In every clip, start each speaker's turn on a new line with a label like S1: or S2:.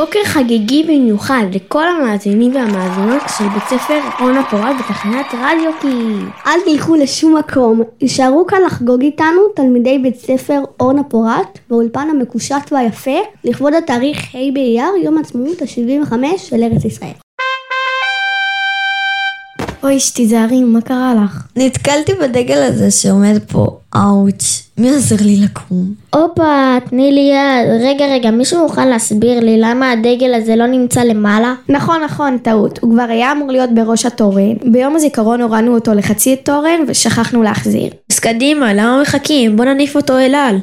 S1: בוקר חגיגי במיוחד לכל המאזינים והמאזינות של בית ספר רונה פורט בתחנת רדיו כי...
S2: אל תלכו לשום מקום, יישארו כאן לחגוג איתנו תלמידי בית ספר אורנה פורט באולפן המקושט והיפה לכבוד התאריך ה' באייר, יום העצמאות ה-75 של ארץ ישראל.
S1: אוי, שתיזהרי, מה קרה לך?
S3: נתקלתי בדגל הזה שעומד פה, אאוץ', מי עוזר לי לקום?
S1: הופה, תני לי יד. רגע, רגע, מישהו מוכן להסביר לי למה הדגל הזה לא נמצא למעלה?
S4: נכון, נכון, טעות. הוא כבר היה אמור להיות בראש התורן. ביום הזיכרון הורדנו אותו לחצי תורן ושכחנו להחזיר.
S1: אז קדימה, למה מחכים? בוא נניף אותו אל על.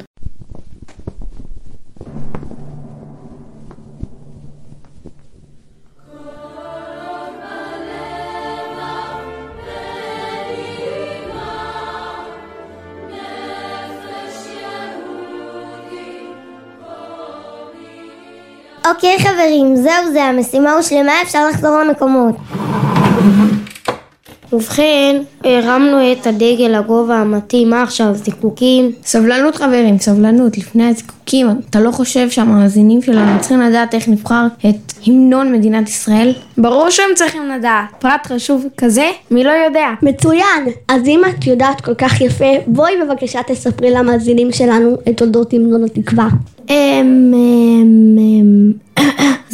S5: אוקיי חברים, זהו זה, המשימה הושלמה, אפשר לחזור למקומות.
S1: ובכן, הרמנו את הדגל לגובה המתאים, מה עכשיו, זיקוקים?
S4: סבלנות חברים, סבלנות. לפני הזיקוקים, אתה לא חושב שהמאזינים שלנו צריכים לדעת איך נבחר את המנון מדינת ישראל? ברור שהם צריכים לדעת. פרט חשוב כזה, מי לא יודע?
S2: מצוין! אז אם את יודעת כל כך יפה, בואי בבקשה תספרי למאזינים שלנו את תולדות המנון התקווה.
S1: אמ... אמ... אמ...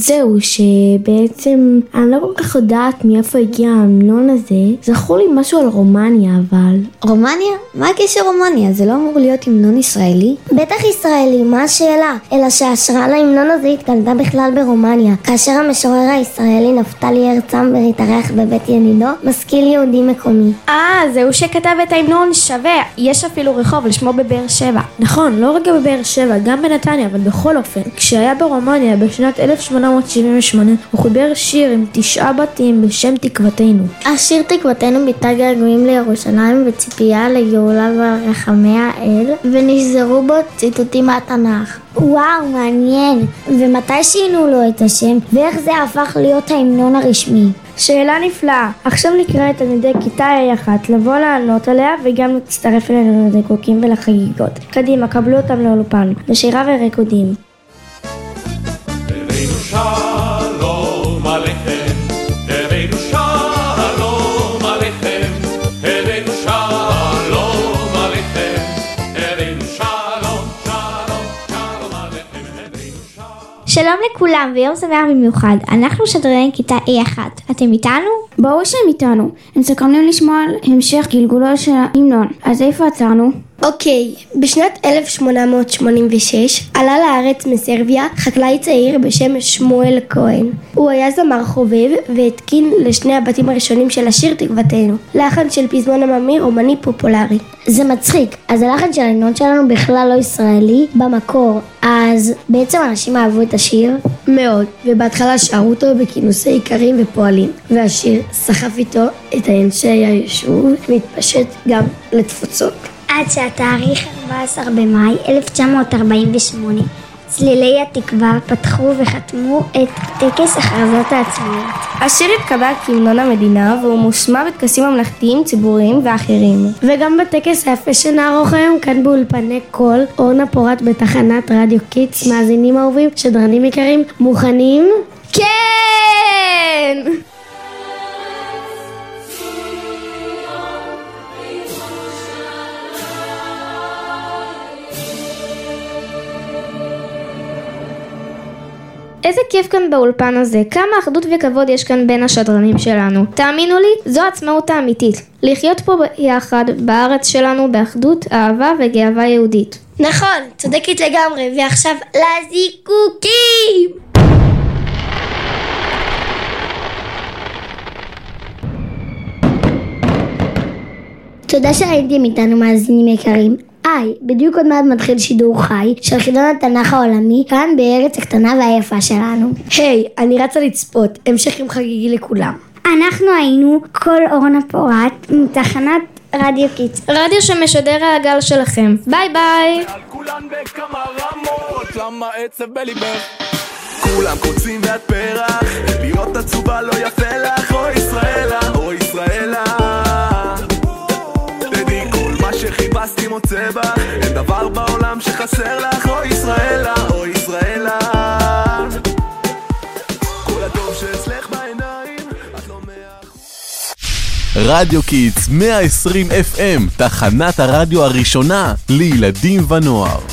S1: זהו, שבעצם אני לא כל כך יודעת מאיפה הגיע ההמנון הזה. זכור לי משהו על רומניה, אבל...
S3: רומניה? מה הקשר רומניה? זה לא אמור להיות המנון ישראלי?
S5: בטח ישראלי, מה השאלה? אלא שההשראה להמנון הזה התגלתה בכלל ברומניה, כאשר המשורר הישראלי נפתלי הרצם התארח בבית ינידו, משכיל יהודי מקומי.
S4: אה, זהו שכתב את ההמנון שווה. יש אפילו רחוב על שמו בבאר שבע.
S1: נכון, לא רק בבאר שבע, גם בנתניה, אבל בכל אופן, כשהיה ברומניה בשנת 1878, הוא חיבר שיר עם תשעה בתים בשם תקוותנו.
S5: השיר תקוותנו ביטא געגועים לירושלים וציפייה לגאולה ברחמי האל, ונשזרו בו ציטוטים מהתנ"ך. וואו, מעניין. ומתי שינו לו את השם, ואיך זה הפך להיות ההמנון הרשמי?
S4: שאלה נפלאה. עכשיו נקרא את תלמידי כיתה A1 לבוא לענות עליה וגם להצטרף אלינו לזיקוקים ולחגיגות. קדימה, קבלו אותם לאולפן, בשירה וריקודים.
S6: שלום.
S5: לכולם ויום שמח במיוחד, אנחנו שדרני כיתה A1, אתם איתנו?
S4: ברור שהם איתנו, הם סקרנים לשמוע על המשך גלגולו של ההמנון. אז איפה עצרנו?
S2: אוקיי, בשנת 1886 עלה לארץ מסרביה חקלאי צעיר בשם שמואל כהן. הוא היה זמר חובב והתקין לשני הבתים הראשונים של השיר תקוותנו, לחן של פזמון עממי אומני פופולרי.
S5: זה מצחיק, אז הלחן של ההמנון שלנו בכלל לא ישראלי במקור, אז בעצם אנשים אהבו את השיר?
S2: מאוד, ובהתחלה שרו אותו בכינוסי איכרים ופועלים, והשיר סחף איתו את אנשי היישוב והתפשט גם לתפוצות.
S5: עד שהתאריך 14 במאי 1948 צלילי התקווה פתחו וחתמו את טקס הכרזת העצמאות.
S4: השיר התקבל כהמנון המדינה והוא מושמע בטקסים ממלכתיים, ציבוריים ואחרים.
S1: וגם בטקס היפה שנערוך היום כאן באולפני קול, אורנה פורט בתחנת רדיו Kids, מאזינים אהובים, שדרנים יקרים, מוכנים?
S4: כן! איזה כיף כאן באולפן הזה, כמה אחדות וכבוד יש כאן בין השדרנים שלנו. תאמינו לי, זו העצמאות האמיתית. לחיות פה ביחד, בארץ שלנו, באחדות, אהבה וגאווה יהודית.
S2: נכון, צודקת לגמרי, ועכשיו לזיקוקים! תודה שהייתם איתנו מאזינים יקרים. היי, בדיוק עוד מעט מתחיל שידור חי של חידון התנ"ך העולמי כאן בארץ הקטנה והיפה שלנו. היי, אני רצה לצפות, המשך יום חגיגי לכולם.
S5: אנחנו היינו קול אורנה פורט מתחנת רדיו Kids.
S1: רדיו שמשדר הגל שלכם. ביי ביי!
S6: על? כולם קוצים ואת פרח, להיות עצובה לא יפה לך, אוי ישראלה, אוי ישראלה. שחיפשתי מוצא בה. אין דבר בעולם שחסר לך אוי ישראלה, אוי ישראלה.
S7: כל בעיניים, את לא רדיו Kids 120 FM, תחנת הרדיו הראשונה לילדים ונוער.